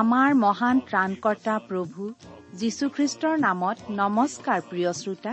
আমাৰ মহান ত্ৰাণকৰ্তা প্ৰভু যীশুখ্ৰীষ্টৰ নামত নমস্কাৰ প্ৰিয় শ্ৰোতা।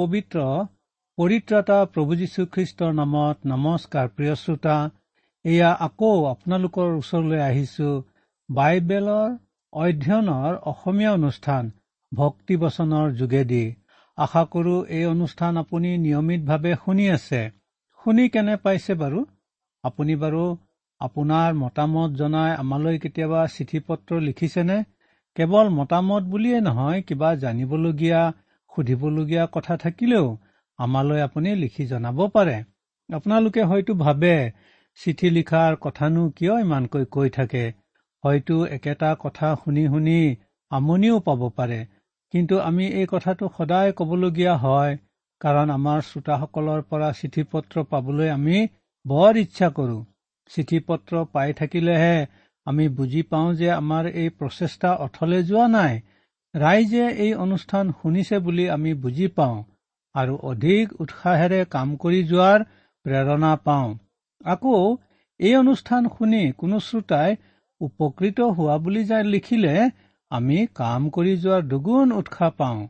পবিত্ৰ পৰিত্ৰাতা প্ৰভু যীশুখ্ৰীষ্টৰ নামত নমস্কাৰ প্ৰিয় শ্ৰোতা। এয়া আকৌ আপোনালোকৰ ওচৰলৈ আহিছো। বাইবেলৰ অধ্যয়নৰ অসমীয়া অনুষ্ঠান ভক্তি বচনৰ যোগেদি। আশা কৰো এই অনুষ্ঠান আপুনি নিয়মিতভাৱে শুনি আছে। শুনি কেনে পাইছে বাৰু? আপুনি বাৰু আপোনাৰ মতামত জনাই আমালৈ কেতিয়াবা চিঠি পত্ৰ লিখিছেনে? কেৱল মতামত বুলিয়েই নহয় কিবা জানিবলগীয়া সুধিবলগীয়া কথা থাকিলেও আমালৈ আপুনি লিখি জনাব পাৰে। আপোনালোকে হয়তো ভাবে চিঠি লিখাৰ কথানো কিয় ইমানকৈ কৈ থাকে? হয়তো একেটা কথা শুনি শুনি আমনিও পাব পাৰে। কিন্তু আমি এই কথাটো সদায় ক'বলগীয়া হয় কাৰণ আমাৰ শ্ৰোতাসকলৰ পৰা চিঠি পত্ৰ পাবলৈ আমি বৰ ইচ্ছা কৰো। চিঠি পত্ৰ পাই থাকিলেহে আমি বুজি পাওঁ যে আমাৰ এই প্ৰচেষ্টা অথলে যোৱা নাই। ৰাইজে এই অনুষ্ঠান শুনিছে বুলি আমি বুজি পাওঁ আৰু অধিক উৎসাহেৰে কাম কৰি যোৱাৰ প্ৰেৰণা পাওঁ। আকৌ এই অনুষ্ঠান শুনি কোনো শ্ৰোতাই উপকৃত হোৱা বুলি যাই লিখিলে আমি কাম কৰি যোৱাৰ দুগুণ উৎসাহ পাওঁ।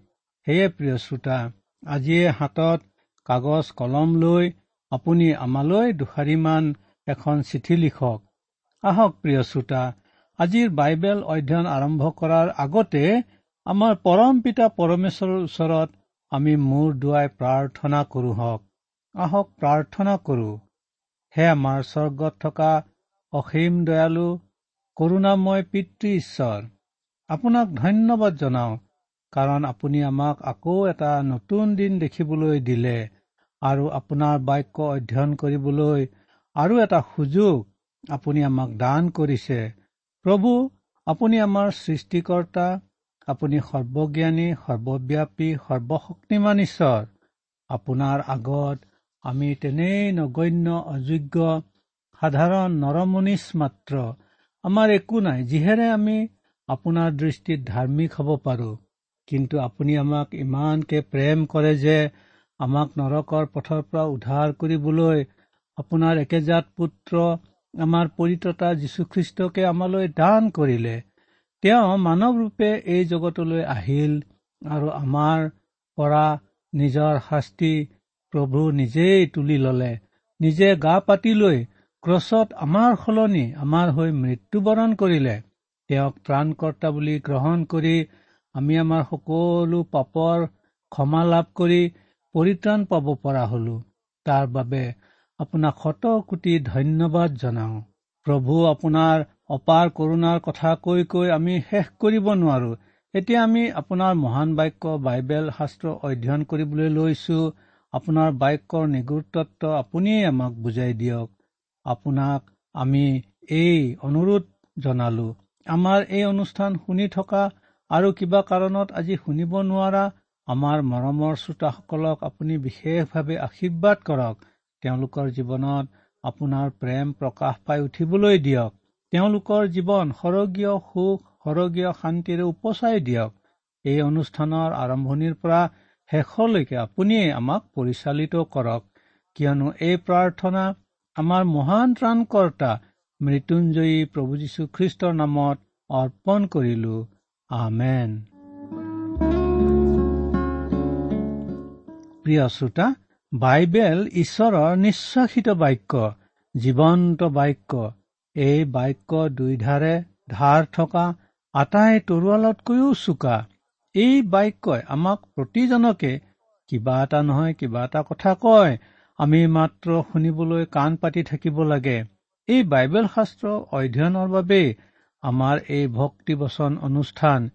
সেয়ে প্ৰিয় শ্ৰোতা আজিয়ে হাতত কাগজ কলম লৈ আপুনি আমালৈ দুষাৰিমান এখন চিঠি লিখক। আহক প্ৰিয় শ্ৰোতা আজিৰ বাইবেল অধ্যয়ন আৰম্ভ কৰাৰ আগতে আমাৰ পৰম পিতা পৰমেশ্বৰৰ ওচৰত আমি মূৰ দুৱাই প্ৰাৰ্থনা কৰো হওক। আহক প্ৰাৰ্থনা কৰো। হে আমাৰ স্বৰ্গত থকা অসীম দয়ালু কৰোণাময় পিতৃ ঈশ্বৰ আপোনাক ধন্যবাদ জনাওঁ কাৰণ আপুনি আমাক আকৌ এটা নতুন দিন দেখিবলৈ দিলে আৰু আপোনাৰ বাক্য অধ্যয়ন কৰিবলৈ আৰু এটা সুযোগ আপুনি আমাক দান কৰিছে। প্ৰভু আপুনি আমাৰ সৃষ্টিকৰ্তা আপুনি সৰ্বজ্ঞানী সৰ্বব্যাপী সৰ্বশক্তিমান ঈশ্বৰ। আপোনাৰ আগত আমি তেনেই নগণ্য অযোগ্য সাধাৰণ নৰমনিচ মাত্ৰ। আমাৰ একো নাই যিহেৰে আমি আপোনাৰ দৃষ্টিত ধাৰ্মিক হ'ব পাৰো। কিন্তু আপুনি আমাক ইমানকে প্ৰেম কৰে যে আমাক নৰকৰ পথৰ পৰা উদ্ধাৰ কৰিবলৈ আপোনাৰ একেজাত পুত্ৰ আমাৰ পৰিততা যীশুখ্ৰীষ্টকে আমালৈ দান কৰিলে। তেওঁ মানৱ ৰূপে এই জগতলৈ আহিল আৰু আমাৰ পৰা নিজৰ শাস্তি প্ৰভু নিজেই তুলি ললে। নিজে গা পাতি লৈ ক্ৰছত আমাৰ সলনি আমাৰ হৈ মৃত্যুবৰণ কৰিলে। তেওঁক ত্ৰাণকৰ্তা বুলি গ্ৰহণ কৰি আমি আমাৰ সকলো পাপৰ ক্ষমা লাভ কৰি পৰিত্ৰাণ পাব পৰা হলো। তাৰ বাবে আপোনাক শত কোটি ধন্যবাদ জনাওঁ। প্ৰভু আপোনাৰ অপাৰ কৰোণাৰ কথা কৈ কৈ আমি শেষ কৰিব নোৱাৰো। এতিয়া আমি আপোনাৰ মহান বাক্য বাইবেল শাস্ত্ৰ অধ্যয়ন কৰিবলৈ লৈছো। আপোনাৰ বাক্যৰ নিগুৰুত্ব আপুনিয়েই আমাক বুজাই দিয়ক। আপোনাক আমি এই অনুৰোধ জনালো। আমাৰ এই অনুষ্ঠান শুনি থকা আৰু কিবা কাৰণত আজি শুনিব নোৱাৰা আমাৰ মৰমৰ শ্ৰোতাসকলক আপুনি বিশেষভাৱে আশীৰ্বাদ কৰক। তেওঁলোকৰ জীৱনত আপোনাৰ প্ৰেম প্ৰকাশ পাই উঠিবলৈ দিয়ক। তেওঁলোকৰ জীৱন সৰগীয় সুখ সৰগীয় শান্তিৰে উপচাই দিয়ক। এই অনুষ্ঠানৰ আৰম্ভণিৰ পৰা শেষলৈকে আপুনিয়ে আমাক পৰিচালিত কৰক। কিয়নো এই প্ৰাৰ্থনা আমাৰ মহান ত্ৰাণকৰ্তা মৃত্যুঞ্জয়ী প্ৰভু যীশুখ্ৰীষ্টৰ নামত অৰ্পণ কৰিলো। আমেন। প্ৰিয় শ্ৰোতা বাইবেল ঈশ্বৰৰ নিশ্বাসিত বাক্য জীৱন্ত বাক্য। এই বাক্য দুইধাৰে ধাৰ থকা আটাই তৰোৱালতকৈও চোকা। এই বাক্যই আমাক প্ৰতিজনকে কিবা এটা নহয় কিবা এটা কথা কয়। আমি মাত্ৰ শুনিবলৈ কাণ পাতি থাকিব লাগে। এই বাইবেল শাস্ত্ৰ অধ্যয়নৰ বাবেই আমাৰ এই ভক্তিবচন অনুষ্ঠান।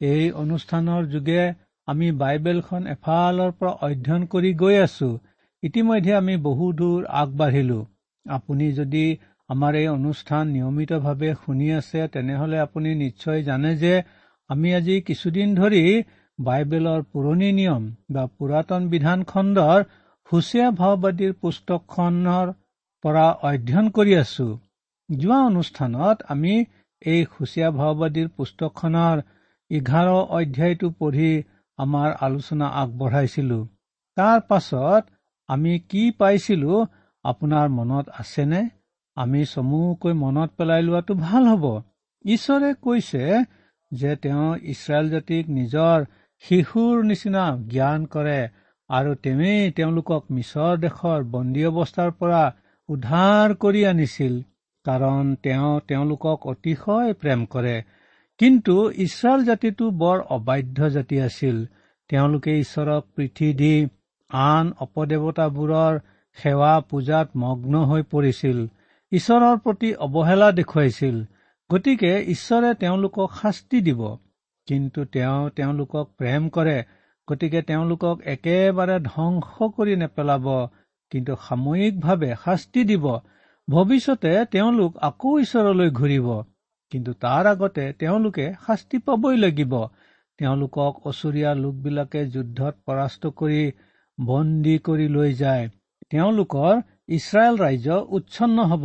এই অনুষ্ঠানৰ যোগে আমি বাইবেলখন এফালৰ পৰা অধ্যয়ন কৰি গৈ আছো। ইতিমধ্যে আমি বহু দূৰ আগবাঢ়িলো। আপুনি যদি আমাৰ এই অনুষ্ঠান নিয়মিতভাৱে শুনি আছে তেনেহলে আপুনি নিশ্চয় জানে যে আমি আজি কিছুদিন ধৰি বাইবেলৰ পুৰণি নিয়ম বা পুৰাতন বিধান খণ্ডৰ হুচীয়া ভাওবাদীৰ পুস্তকখনৰ পৰা অধ্যয়ন কৰি আছো। যোৱা অনুষ্ঠানত আমি এই হুচীয়া ভাওবাদীৰ পুস্তকখনৰ এঘাৰ অধ্যায়টো পঢ়ি আমাৰ আলোচনা আগবঢ়াইছিলো। তাৰ পাছত আমি কি পাইছিলো আপোনাৰ মনত আছেনে? আমি চমুকৈ মনত পেলাই লোৱাটো ভাল হ'ব। ঈশ্বৰে কৈছে যে তেওঁ ইছৰাইল জাতিক নিজৰ শিশুৰ নিচিনা জ্ঞান কৰে আৰু তেওঁই তেওঁলোকক মিছৰ দেশৰ বন্দী অৱস্থাৰ পৰা উদ্ধাৰ কৰি আনিছিল কাৰণ তেওঁ তেওঁলোকক অতিশয় প্ৰেম কৰে। কিন্তু ইছৰাইল জাতিটো বৰ অবাধ্য জাতি আছিল। তেওঁলোকে ঈশ্বৰক পৃথি দি আন অপদেৱতাবোৰৰ সেৱা পূজাত মগ্ন হৈ পৰিছিল। ঈশ্বৰৰ প্ৰতি অৱহেলা দেখুৱাইছিল। গতিকে ঈশ্বৰে তেওঁলোকক শাস্তি দিব। কিন্তু তেওঁ তেওঁলোকক প্ৰেম কৰে। গতিকে তেওঁলোকক একেবাৰে ধ্বংস কৰি নেপেলাব। কিন্তু সাময়িকভাৱে শাস্তি দিব। ভৱিষ্যতে তেওঁলোক আকৌ ঈশ্বৰলৈ ঘূৰিব। কিন্তু তাৰ আগতে তেওঁলোকে শাস্তি পাবই লাগিব। তেওঁলোকক অচুৰীয়া লোকবিলাকে যুদ্ধত পৰাস্ত কৰি বন্দী কৰি লৈ যায়। তেওঁলোকৰ ইছৰাইল ৰাজ্য উচ্ছন্ন হ'ব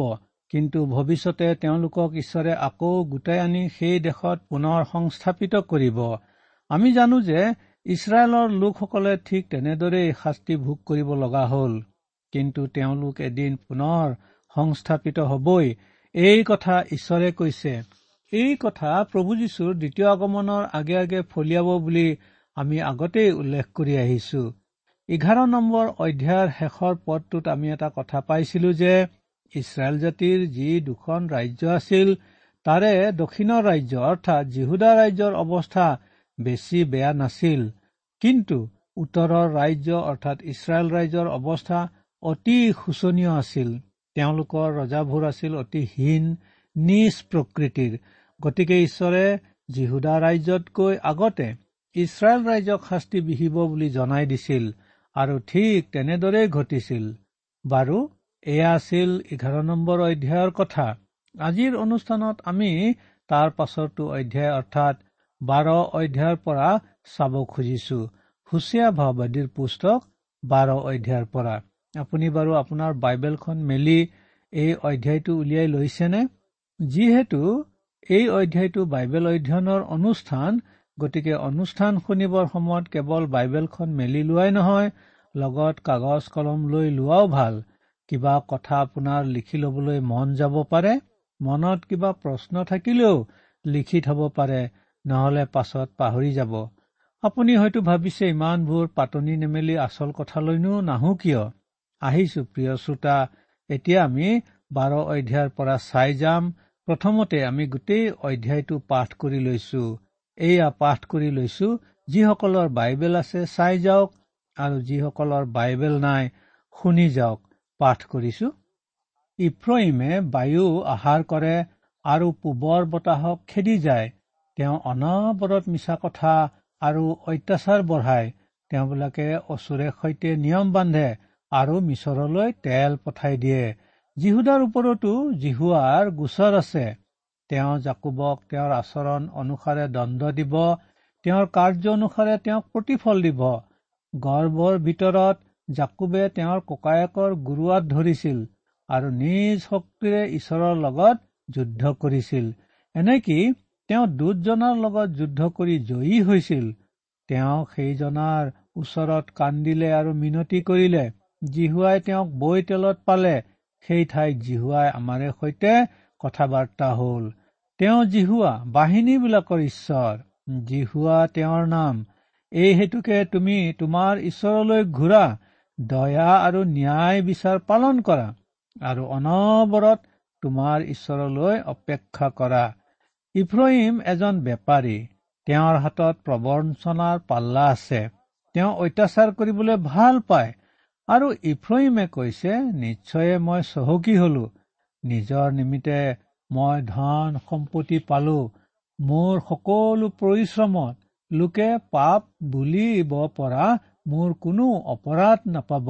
কিন্তু ভৱিষ্যতে তেওঁলোকক ঈশ্বৰে আকৌ গোটাই আনি সেই দেশত পুনৰ সংস্থাপিত কৰিব। আমি জানো যে ইছৰাইলৰ লোকসকলে ঠিক তেনেদৰেই শাস্তি ভোগ কৰিব লগা হ'ল কিন্তু তেওঁলোক এদিন পুনৰ সংস্থাপিত হবই। এই কথা ঈশ্বৰে কৈছে। এই কথা প্ৰভু যীশুৰ দ্বিতীয় আগমনৰ আগে আগে ফলিয়াব বুলি আমি আগতেই উল্লেখ কৰি আহিছো। এঘাৰ নম্বৰ অধ্যায়ৰ শেষৰ পদটোত আমি এটা কথা পাইছিলো যে ইছৰাইল জাতিৰ যি দুখন ৰাজ্য আছিল তাৰে দক্ষিণৰ ৰাজ্য অৰ্থাৎ জিহুদা ৰাজ্যৰ অৱস্থা বেছি বেয়া নাছিল। কিন্তু উত্তৰৰ ৰাজ্য অৰ্থাৎ ইছৰাইল ৰাজ্যৰ অৱস্থা অতি শোচনীয় আছিল। তেওঁলোকৰ ৰজাবোৰ আছিল অতি হীন নিজ প্ৰকৃতিৰ। গতিকে ঈশ্বৰে জিহুদা ৰাজ্যতকৈ আগতে ইছৰাইল ৰাজ্যক শাস্তি বিহিব বুলি জনাই দিছিল। আৰু ঠিক তেনেদৰেই ঘটিছিল। বাৰু এয়া আছিল এঘাৰ নম্বৰ অধ্যায়ৰ কথা। আজিৰ অনুষ্ঠানত আমি তাৰ পাছৰটো অধ্যায় অৰ্থাৎ বাৰ অধ্যায়ৰ পৰা চাব খুজিছো। হুচীয়া ভাওবাদীৰ পুস্তক বাৰ অধ্যায়ৰ পৰা। আপুনি বাৰু আপোনাৰ বাইবেলখন মেলি এই অধ্যায়টো উলিয়াই লৈছেনে? যিহেতু এই অধ্যায়টো বাইবেল অধ্যয়নৰ অনুষ্ঠান গতিকে অনুষ্ঠান শুনিবৰ সময়ত কেৱল বাইবেলখন মেলি লোৱাই নহয় লগত কাগজ কলম লৈ লোৱাও ভাল। কিবা কথা আপোনাৰ লিখি ল'বলৈ মন যাব পাৰে? মনত কিবা প্ৰশ্ন থাকিলেও লিখি থব পাৰে নহলে পাছত পাহৰি যাব। আপুনি হয়তো ভাবিছে ইমানবোৰ পাতনি নেমেলি আচল কথালৈনো নাহো কিয়? আহিছো প্ৰিয় শ্ৰোতা। এতিয়া আমি বাৰ অধ্যায়ৰ পৰা চাই যাম। প্ৰথমতে আমি গোটেই অধ্যায়টো পাঠ কৰি লৈছো। এয়া পাঠ কৰি লৈছো। যিসকলৰ বাইবেল আছে চাই যাওক। আৰু যিসকলৰ বাইবেল নাই শুনি যাওক। পাঠ কৰিছো। ইফ্ৰইমে বায়ু আহাৰ কৰে আৰু পূবৰ বতাহক খেদি যায়। তেওঁ অনবৰত মিছা কথা আৰু অত্যাচাৰ বঢ়ায়। তেওঁবিলাকে অচুৰে সৈতে নিয়ম বান্ধে আৰু মিছৰলৈ তেল পঠাই দিয়ে। জিহুদাৰ ওপৰতো জিহুৱাৰ গোচৰ আছে। তেওঁ জাকুবক তেওঁৰ আচৰণ অনুসাৰে দণ্ড দিব তেওঁৰ কাৰ্য অনুসাৰে তেওঁক প্ৰতিফল দিব। গৰ্ভৰ ভিতৰত জাকুবে তেওঁৰ ককায়েকৰ গুৰুৱাত ধৰিছিল আৰু নিজ শক্তিৰে ঈশ্বৰৰ লগত যুদ্ধ কৰিছিল। এনেকি তেওঁ দুজনাৰ লগত যুদ্ধ কৰি জয়ী হৈছিল? তেওঁ সেইজনাৰ ওচৰত কান্দিলে আৰু মিনতি কৰিলে জিহুৱাই তেওঁক বৈ তেলত পালে। সেই ঠাইত জিহুৱাই আমাৰে সৈতে কথা বাৰ্তা হল। তেওঁ জিহুৱা বাহিনীবিলাকৰ ঈশ্বৰ। জিহুৱা তেওঁৰ নাম। এই হেতুকে তুমি তোমাৰ ঈশ্বৰলৈ ঘূৰা দয়া আৰু ন্যায় বিচাৰ পালন কৰা আৰু অনবৰত তোমাৰ ঈশ্বৰলৈ অপেক্ষা কৰা। ইফ্ৰহিম এজন বেপাৰী তেওঁৰ হাতত প্ৰবঞ্চনাৰ পাল্লা আছে। তেওঁ অত্যাচাৰ কৰিবলৈ ভাল পায় আৰু ইফ্ৰহিমে কৈছে নিশ্চয়ে মই চহকী হলো। নিজৰ নিমিত্তে মই ধন সম্পত্তি পালো। মোৰ সকলো পৰিশ্ৰমত লোকে পাপ বুলিব পৰা মোৰ কোনো অপৰাধ নাপাব।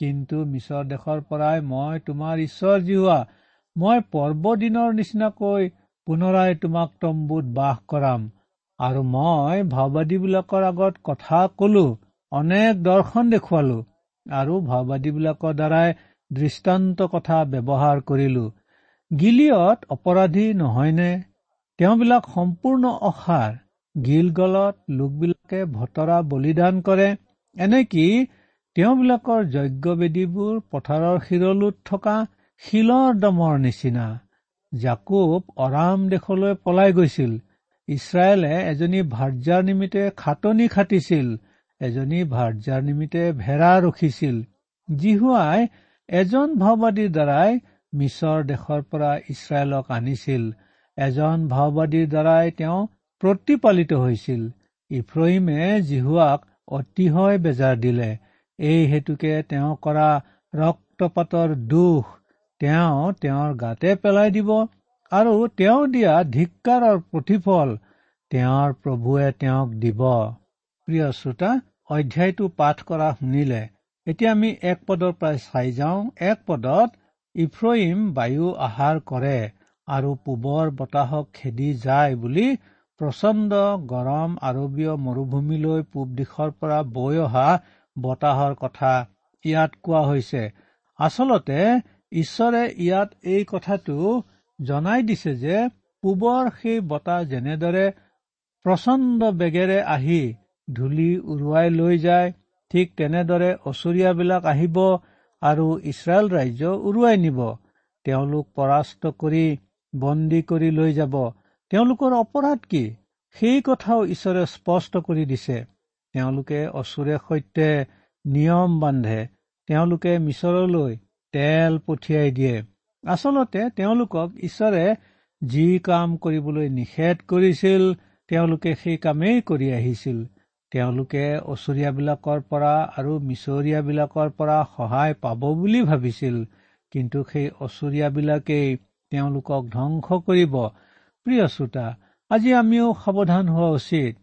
কিন্তু মিছৰ দেশৰ পৰাই মই তোমাৰ ঈশ্বৰ জিহুৱা। মই পৰ্বদিনৰ নিচিনাকৈ পুনৰাই তোমাক তম্বুত বাস কৰাম। আৰু মই ভাওবাদীবিলাকৰ আগত কথা কলো অনেক দৰ্শন দেখুৱালো। আৰু ভাওবাদীবিলাকৰ দ্বাৰাই দৃষ্টান্ত কথা ব্যৱহাৰ কৰিলো। গিলিয়ত অপৰাধী নহয়নে? তেওঁবিলাক সম্পূৰ্ণ অসাৰ। গিলগলত লোকবিলাকে ভতৰা বলিদান কৰে। এনেকি তেওঁবিলাকৰ যজ্ঞবেদীবোৰ পথাৰৰ শিৰলোত থকা শিলৰ দমৰ নিচিনা। জাকুব অৰাম দেশলৈ পলাই গৈছিল। ইছৰাইলে এজনী ভাৰ্যাৰ নিমিত্তে খাটনি খাটিছিল। এজনী ভাৰ্যাৰ নিমিত্তে ভেড়া ৰখিছিল। জিহুৱাই এজন ভাওবাদীৰ দ্বাৰাই মিছৰ দেশৰ পৰা ইছৰাইলক আনিছিল। এজন ভাওবাদীৰ দ্বাৰাই তেওঁ প্ৰতিপালিত হৈছিল। ইফ্ৰহিমে জিহুৱাক অতিশয় বেজাৰ দিলে। এই হেতুকে তেওঁ কৰা ৰক্তপাতৰ দুখ তেওঁ তেওঁৰ গাতে পেলাই দিব আৰু তেওঁ দিয়া ধিক্কাৰৰ প্ৰতিফল তেওঁৰ প্ৰভুৱে তেওঁক দিব। প্ৰিয় শ্ৰোতা অধ্যায়টো পাঠ কৰা শুনিলে। এতিয়া আমি এক পদৰ পৰাই চাই যাওঁ। এক পদত ইফ্ৰহিম বায়ু আহাৰ কৰে আৰু পূবৰ বতাহক খেদি যায় বুলি প্ৰচণ্ড গৰম আৰৱীয় মৰুভূমিলৈ পূব দিশৰ পৰা বৈ অহা বতাহৰ কথা ইয়াত কোৱা হৈছে। আচলতে ঈশ্বৰে ইয়াত এই কথাটো জনাই দিছে যে পূবৰ সেই বতাহ যেনেদৰে প্ৰচণ্ড বেগেৰে আহি ধূলি উৰুৱাই লৈ যায় ঠিক তেনেদৰে অচৰীয়াবিলাক আহিব আৰু ইছৰাইল ৰাজ্য উৰুৱাই নিব। তেওঁলোক পৰাস্ত কৰি বন্দী কৰি লৈ যাব। তেওঁলোকৰ অপৰাধ কি? সেই কথাও ঈশ্বৰে স্পষ্ট কৰি দিছে। তেওঁলোকে অচুৰে সৈতে নিয়ম বান্ধে। তেওঁলোকে মিছৰলৈ তেল পঠিয়াই দিয়ে। আচলতে তেওঁলোকক ঈশ্বৰে যি কাম কৰিবলৈ নিষেধ কৰিছিল তেওঁলোকে সেই কামেই কৰি আহিছিল। তেওঁলোকে অচৰীয়াবিলাকৰ পৰা আৰু মিছৰীয়াবিলাকৰ পৰা সহায় পাব বুলি ভাবিছিল। কিন্তু সেই অচৰীয়াবিলাকেই তেওঁলোকক ধ্বংস কৰিব। প্ৰিয় শ্ৰোতা আজি আমিও সাৱধান হোৱা উচিত।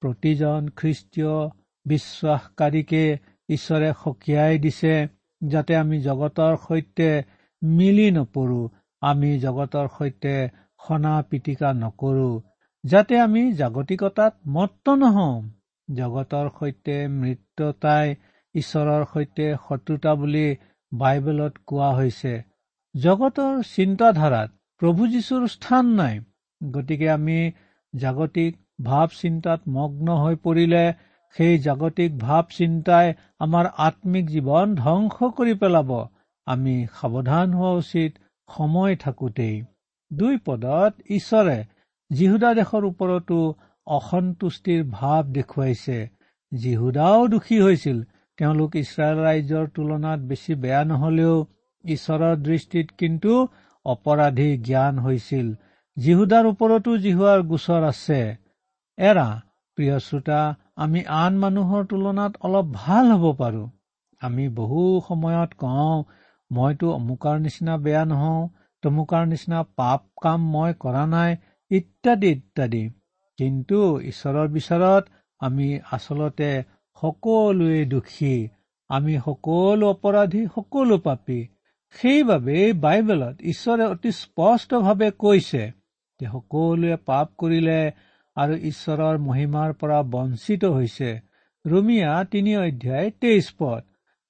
প্ৰতিজন খ্ৰীষ্টীয় বিশ্বাসকাৰীকে ঈশ্বৰে সকিয়াই দিছে যাতে আমি জগতৰ সৈতে মিলি নপৰো। আমি জগতৰ সৈতে সনা পিটিকা নকৰো। যাতে আমি জাগতিকতাত মত্ত নহওঁ। জগতৰ সৈতে মৃত্যতাই ঈশ্বৰৰ সৈতে শত্ৰুতা বুলি বাইবেলত কোৱা হৈছে। জগতৰ চিন্তাধাৰাত প্ৰভু যীশুৰ স্থান নাই। গতিকে আমি জাগতিক ভাৱ চিন্তাত মগ্ন হৈ পৰিলে সেই জাগতিক ভাৱ চিন্তাই আমাৰ আত্মিক জীৱন ধ্বংস কৰি পেলাব। আমি সাৱধান হোৱা উচিত সময় থাকোতেই। দুই পদত ঈশ্বৰে জিহুদা দেশৰ ওপৰতো অসন্তুষ্টিৰ ভাৱ দেখুৱাইছে। জিহুদাও দোষী হৈছিল। তেওঁলোক ইছৰাইল ৰাইজৰ তুলনাত বেছি বেয়া নহলেও ঈশ্বৰৰ দৃষ্টিত কিন্তু অপৰাধী জ্ঞান হৈছিল। জিহুদাৰ ওপৰতো জিহুৱাৰ গোচৰ আছে। এৰা প্ৰিয় শ্ৰোতা আমি আন মানুহৰ তুলনাত অলপ ভাল হ'ব পাৰো। আমি বহু সময়ত কওঁ মইতো অমুকাৰ নিচিনা বেয়া নহওঁ তমুকাৰ নিচিনা পাপ কাম মই কৰা নাই ইত্যাদি ইত্যাদি। কিন্তু ঈশ্বৰৰ বিচাৰত আমি আচলতে সকলোৱে দোষী আমি সকলো অপৰাধী সকলো পাপী। সেইবাবেই বাইবেলত ঈশ্বৰে অতি স্পষ্টভাৱে কৈছে যে সকলোৱে পাপ কৰিলে আৰু ঈশ্বৰৰ মহিমাৰ পৰা বঞ্চিত হৈছে। ৰুমিয়া তিনি অধ্যায় তেইছ পদ।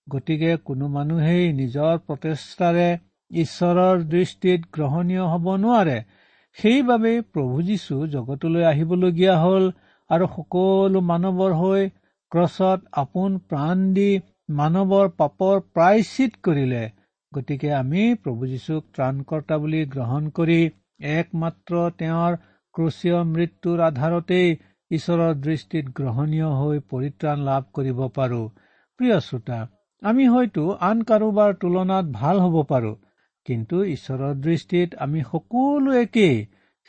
গতিকে কোনো মানুহেই নিজৰ প্ৰচেষ্টাৰে ঈশ্বৰৰ দৃষ্টিত গ্ৰহণীয় হ'ব নোৱাৰে। সেইবাবেই প্ৰভু যীশু জগতলৈ আহিবলগীয়া হ'ল আৰু সকলো মানৱৰ হৈ ক্ৰছত আপোন প্ৰাণ দি মানৱৰ পাপৰ প্ৰায়চিত কৰিলে। গতিকে আমি প্ৰভু যীশুক ত্ৰাণকৰ্তা বুলি গ্ৰহণ কৰি একমাত্ৰ তেওঁৰ ক্ৰচীয় মৃত্যুৰ আধাৰতেই ঈশ্বৰৰ দৃষ্টিত গ্ৰহণীয় হৈ পৰিত্ৰাণ লাভ কৰিব পাৰো। প্ৰিয় শ্ৰোতা আমি হয়তো আন কাৰোবাৰ তুলনাত ভাল হ'ব পাৰো। কিন্তু ঈশ্বৰৰ দৃষ্টিত আমি সকলো একেই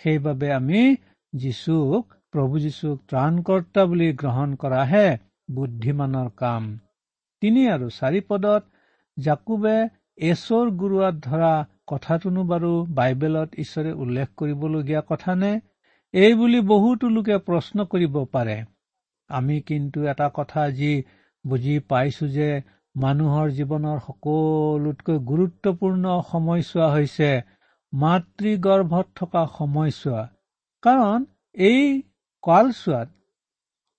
সেইবাবে আমি যীশুক প্ৰভু যীশুক ত্ৰাণকৰ্তা বুলি গ্ৰহণ কৰাহে বুদ্ধিমানৰ কাম। তিনি আৰু চাৰি পদত জাকুবে এচৰ গুৰুৱাত ধৰা কথাটোনো বাৰু বাইবেলত ঈশ্বৰে উল্লেখ কৰিবলগীয়া কথা নে? এই বুলি বহুতো লোকে প্ৰশ্ন কৰিব পাৰে। আমি কিন্তু এটা কথা যি বুজি পাইছো যে মানুহৰ জীৱনৰ সকলোতকৈ গুৰুত্বপূৰ্ণ সময়ছোৱা হৈছে মাতৃগৰ্ভত থকা সময়ছোৱা। কাৰণ এই কালচোৱাত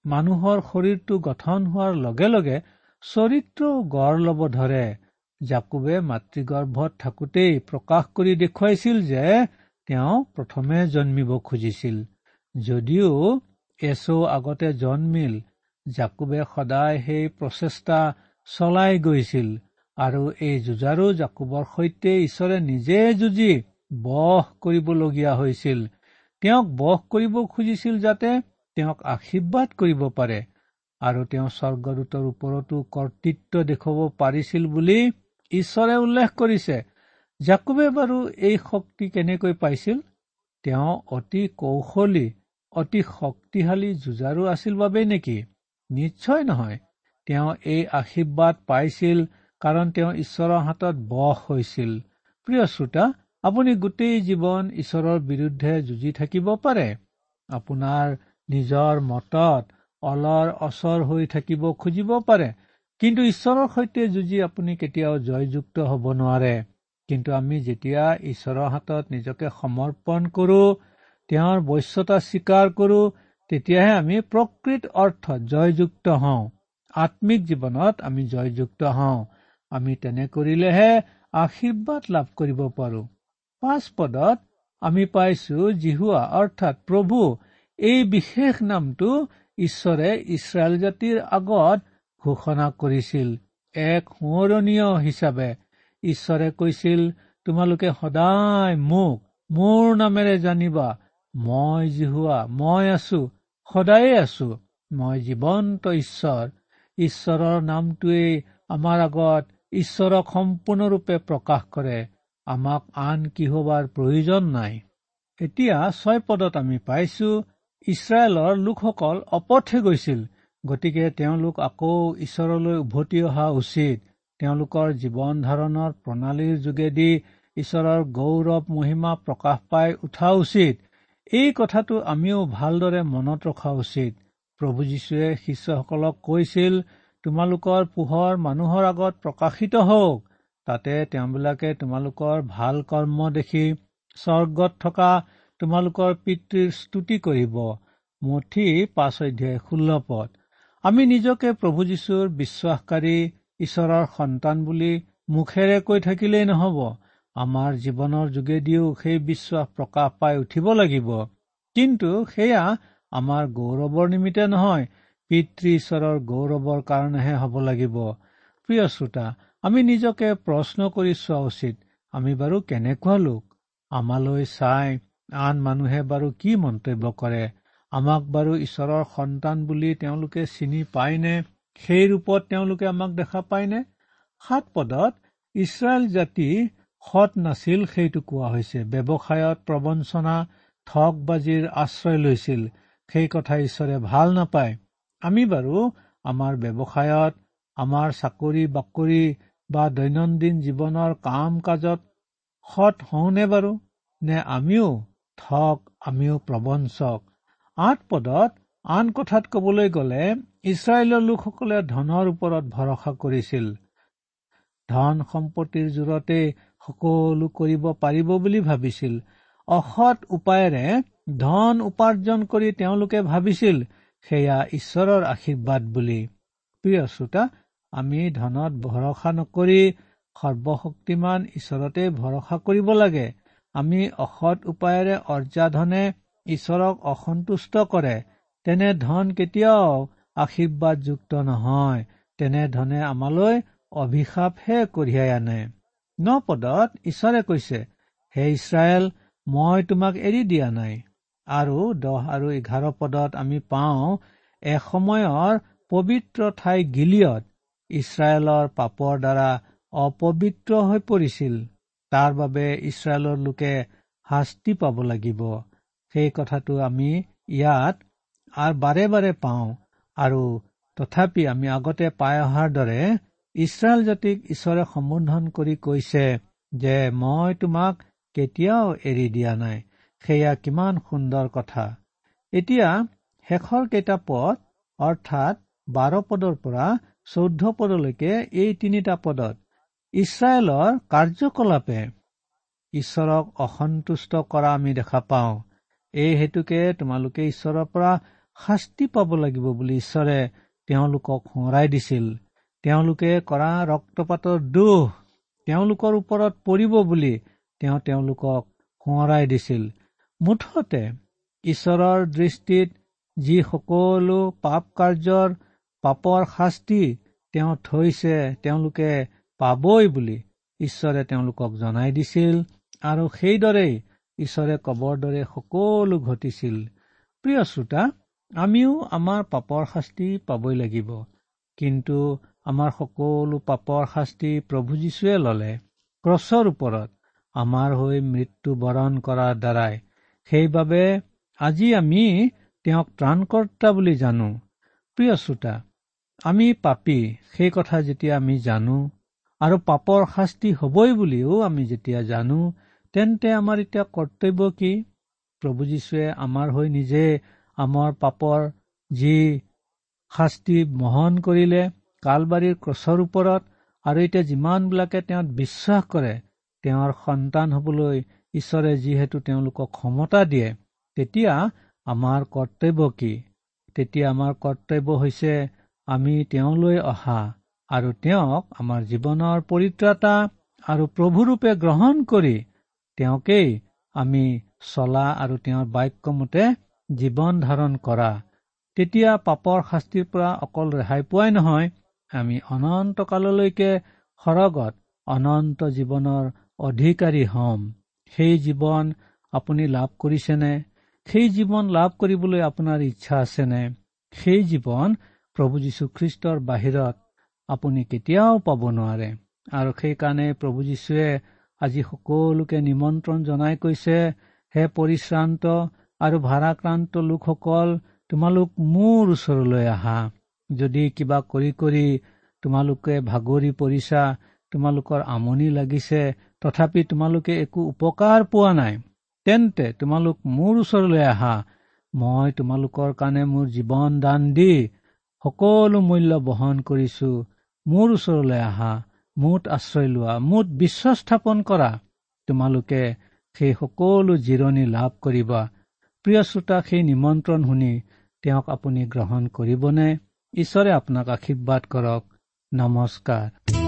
মানুহৰ শৰীৰটো গঠন হোৱাৰ লগে লগে চৰিত্ৰও গঢ় ল'ব ধৰে। জাকুবে মাতৃগৰ্ভত থাকোঁতেই প্ৰকাশ কৰি দেখুৱাইছিল যে তেওঁ প্ৰথমে জন্মিব খুজিছিল। যদিও এচৌ আগতে জন্মিল জাকুবে সদায় সেই প্ৰচেষ্টা চলাই গৈছিল আৰু এই যুঁজাৰু জাকুবৰ সৈতে ঈশ্বৰে নিজে যুঁজি বহ কৰিবলগীয়া হৈছিল। তেওঁক বহ কৰিব খুজিছিল যাতে তেওঁক আশীৰ্বাদ কৰিব পাৰে আৰু তেওঁ স্বৰ্গদূতৰ ওপৰতো কৰ্তৃত্ব দেখুৱাব পাৰিছিল বুলি ঈশ্বৰে উল্লেখ কৰিছে। জাকুবে বাৰু এই শক্তি কেনেকৈ পাইছিল? তেওঁ অতি কৌশলী অতি শক্তিশালী যুঁজাৰু আছিল বাবেই নেকি? নিশ্চয় নহয়। তেওঁ এই আশীৰ্বাদ পাইছিল কাৰণ তেওঁ ঈশ্বৰৰ হাতত বস হৈছিল। প্ৰিয় শ্ৰোতা আপুনি গোটেই জীৱন ঈশ্বৰৰ বিৰুদ্ধে যুঁজি থাকিব পাৰে। আপোনাৰ নিজৰ মতত অলৰ অচৰ হৈ থাকিব খুজিব পাৰে। কিন্তু ঈশ্বৰৰ সৈতে যুঁজি আপুনি কেতিয়াও জয়যুক্ত হ'ব নোৱাৰে। কিন্তু আমি যেতিয়া ঈশ্বৰৰ হাতত নিজকে সমৰ্পণ কৰো তেওঁৰ বশ্যতা স্বীকাৰ কৰো তেতিয়াহে আমি প্ৰকৃত অৰ্থত জয়যুক্ত হওঁ। আত্মিক জীৱনত আমি জয়যুক্ত হওঁ। আমি তেনে কৰিলেহে আশীৰ্বাদ লাভ কৰিব পাৰো। পাঁচ পদত আমি পাইছো জিহুৱা অৰ্থাৎ প্ৰভু এই বিশেষ নামটো ঈশ্বৰে ইছৰাইল জাতিৰ আগত ঘোষণা কৰিছিল। এক সোঁৱৰণীয় হিচাপে ঈশ্বৰে কৈছিল তোমালোকে সদায় মোক মোৰ নামেৰে জানিবা মই জিহুৱা মই আছো সদায়ে আছো মই জীৱন্ত ঈশ্বৰ। ঈশ্বৰৰ নামটোৱেই আমাৰ আগত ঈশ্বৰক সম্পূৰ্ণৰূপে প্ৰকাশ কৰে। আমাক আন কিহবাৰ প্ৰয়োজন নাই। এতিয়া ছয় পদত আমি পাইছো ইছৰাইলৰ লোকসকল অপথে গৈছিল গতিকে তেওঁলোক আকৌ ঈশ্বৰলৈ উভতি অহা উচিত। তেওঁলোকৰ জীৱন ধাৰণৰ প্ৰণালীৰ যোগেদি ঈশ্বৰৰ গৌৰৱ মহিমা প্ৰকাশ পাই উঠা উচিত। এই কথাটো আমিও ভালদৰে মনত ৰখা উচিত। প্ৰভু যীশুৱে শিষ্যসকলক কৈছিল তোমালোকৰ পোহৰ মানুহৰ আগত প্ৰকাশিত হওক তাতে তেওঁবিলাকে তোমালোকৰ ভাল কৰ্ম দেখি স্বৰ্গত থকা তোমালোকৰ পিতৃৰ স্তুতি কৰিব। মুঠি পাঁচ অধ্যায় ষোল্ল পদ। আমি নিজকে প্ৰভু যীশুৰ বিশ্বাসকাৰী ঈশ্বৰৰ সন্তান বুলি মুখেৰে কৈ থাকিলেই নহব। আমাৰ জীৱনৰ যোগেদিও সেই বিশ্বাস প্ৰকাশ পাই উঠিব লাগিব। কিন্তু সেয়া আমাৰ গৌৰৱৰ নিমিত্তে নহয় পিতৃ ঈশ্বৰৰ গৌৰৱৰ কাৰণেহে হ'ব লাগিব। প্ৰিয় শ্ৰোতা আমি নিজকে প্ৰশ্ন কৰি চোৱা উচিত। আমি বাৰু কেনেকুৱা লোক? আমালৈ চাই আন মানুহে বাৰু কি মন্তব্য কৰে? আমাক বাৰু ঈশ্বৰৰ সন্তান বুলি তেওঁলোকে চিনি পায়নে? সেই ৰূপত তেওঁলোকে আমাক দেখা পায়নে? সাত পদত ইছৰাইল জাতি সৎ নাছিল সেইটো কোৱা হৈছে। ব্যৱসায়ত প্ৰবঞ্চনা ঠগ বাজিৰ আশ্ৰয় লৈছিল। সেই কথা ঈশ্বৰে ভাল নাপায়। আমি বাৰু আমাৰ ব্যৱসায়ত আমাৰ চাকৰি বাকৰি বা দৈনন্দিন জীৱনৰ কাম কাজত সৎ হওঁনে বাৰু? নে আমিও ঠগ আমিও প্ৰবঞ্চক? আঠ পদত আন কথাত কবলৈ গ'লে ইছৰাইলৰ লোকসকলে ধনৰ ওপৰত ভৰসা কৰিছিল। ধন সম্পত্তিৰ জোৰতে সকলো কৰিব পাৰিব বুলি ভাবিছিল। অসৎ উপায়েৰে ধন উপাৰ্জন কৰি তেওঁলোকে ভাবিছিল সেয়া ঈশ্বৰৰ আশীৰ্বাদ বুলি। প্ৰিয় শ্ৰোতা আমি ধনত ভৰসা নকৰি সৰ্বশক্তিমান ঈশ্বৰতে ভৰসা কৰিব লাগে। আমি অসৎ উপায়েৰে অৰ্জা ধনে ঈশ্বৰক অসন্তুষ্ট কৰে। তেনে ধন কেতিয়াও আশীৰ্বাদযুক্ত নহয়। তেনে ধনে আমালৈ অভিশাপহে কঢ়িয়াই আনে। ন পদত ঈশ্বৰে কৈছে হে ইছৰাইল মই তোমাক এৰি দিয়া নাই। আৰু দহ আৰু এঘাৰ পদত আমি পাওঁ এসময়ৰ পবিত্ৰ ঠাই গিলিয়ত ইছৰাইলৰ পাপৰ দ্বাৰা অপবিত্ৰ হৈ পৰিছিল। তাৰ বাবে ইছৰাইলৰ লোকে শাস্তি পাব লাগিব। সেই কথাটো আমি ইয়াত আৰু বাৰে বাৰে পাওঁ। আৰু তথাপি আমি আগতে পাই অহাৰ দৰে ইছৰাইল জাতিক ঈশ্বৰে সম্বোধন কৰি কৈছে যে মই তোমাক কেতিয়াও এৰি দিয়া নাই। সেয়া কিমান সুন্দৰ কথা। এতিয়া শেষৰ কেইটা পদ অৰ্থাৎ বাৰ পদৰ পৰা চৈধ্য পদলৈকে এই তিনিটা পদত ইছৰাইলৰ কাৰ্যকলাপে ঈশ্বৰক অসন্তুষ্ট কৰা আমি দেখা পাওঁ। এই হেতুকে তোমালোকে ঈশ্বৰৰ পৰা শাস্তি পাব লাগিব বুলি ঈশ্বৰে তেওঁলোকক সোঁৱৰাই দিছিল। তেওঁলোকে কৰা ৰক্তপাতৰ দুখ তেওঁলোকৰ ওপৰত পৰিব বুলি তেওঁ তেওঁলোকক সোঁৱৰাই দিছিল। মুঠতে ঈশ্বৰৰ দৃষ্টিত যি সকলো পাপ কাৰ্যৰ পাপৰ শাস্তি তেওঁ থৈছে তেওঁলোকে পাবই বুলি ঈশ্বৰে তেওঁলোকক জনাই দিছিল আৰু সেইদৰেই ঈশ্বৰে কবৰ দৰে সকলো ঘটিছিল। প্ৰিয় শ্ৰোতা আমিও আমাৰ পাপৰ শাস্তি পাবই লাগিব। কিন্তু আমাৰ সকলো পাপৰ শাস্তি প্ৰভু যীশুৱে ললে। ক্ৰছৰ ওপৰত আমাৰ হৈ মৃত্যু বৰণ কৰাৰ দ্বাৰাই সেইবাবে আজি আমি তেওঁক ত্ৰাণকৰ্তা বুলি জানো। প্ৰিয় শ্ৰোতা আমি পাপী সেই কথা যেতিয়া আমি জানো আৰু পাপৰ শাস্তি হবই বুলিও আমি যেতিয়া জানো তেন্তে আমাৰ এতিয়া কৰ্তব্য কি? প্ৰভু যীশুৱে আমাৰ হৈ নিজে আমাৰ পাপৰ যি শাস্তি বহন কৰিলে কালবাৰীৰ ক্ৰছৰ ওপৰত আৰু এতিয়া যিমানবিলাকে তেওঁত বিশ্বাস কৰে তেওঁৰ সন্তান হবলৈ ঈশ্বৰে যিহেতু তেওঁলোকক ক্ষমতা দিয়ে তেতিয়া আমাৰ কৰ্তব্য কি? তেতিয়া আমাৰ কৰ্তব্য হৈছে আমি তেওঁলৈ অহা আৰু তেওঁক আমাৰ জীৱনৰ পৰিত্ৰাতা আৰু প্ৰভুৰূপে গ্ৰহণ কৰি তেওঁকেই আমি চলা আৰু তেওঁৰ বাক্যমতে জীৱন ধাৰণ কৰা। তেতিয়া পাপৰ শাস্তিৰ পৰা অকল ৰেহাই পোৱাই নহয় আমি অনন্ত কাললৈকে সৰগত অনন্ত জীৱনৰ অধিকাৰী হম। সেই জীৱন আপুনি লাভ কৰিছেনে সেই জীৱন লাভ কৰিবলৈ আপোনাৰ ইচ্ছা আছেনে সেই জীৱন প্ৰভু যীশুখ্ৰীষ্টৰ বাহিৰত আপুনি কেতিয়াও পাব নোৱাৰে। আৰু সেইকাৰণে প্ৰভু যীশুৱে আজি সকলোকে নিমন্ত্ৰণ জনাই কৈছে হে পৰিশ্ৰান্ত আৰু ভাড়াক্ৰান্ত লোকসকল তোমালোক মোৰ ওচৰলৈ আহা। যদি কিবা কৰি কৰি তোমালোকে ভাগৰি পৰিছা তোমালোকৰ আমনি লাগিছে তথাপি তোমালোকে একো উপকাৰ পোৱা নাই। তেন্তে তোমালোক মোৰ ওচৰলৈ আহা। মই তোমালোকৰ কাৰণে মোৰ জীৱন দান দি সকলো মূল্য বহন কৰিছো। মোৰ ওচৰলৈ আহা মুঠ আশ্ৰয় লোৱা মুঠ বিশ্ব স্থাপন কৰা। তোমালোকে সেই সকলো জিৰণি লাভ কৰিবা। প্ৰিয় শ্ৰোতা সেই নিমন্ত্ৰণ শুনি তেওঁক আপুনি গ্ৰহণ কৰিবনে? ঈশ্বৰে আপোনাক আশীৰ্বাদ কৰক। নমস্কাৰ।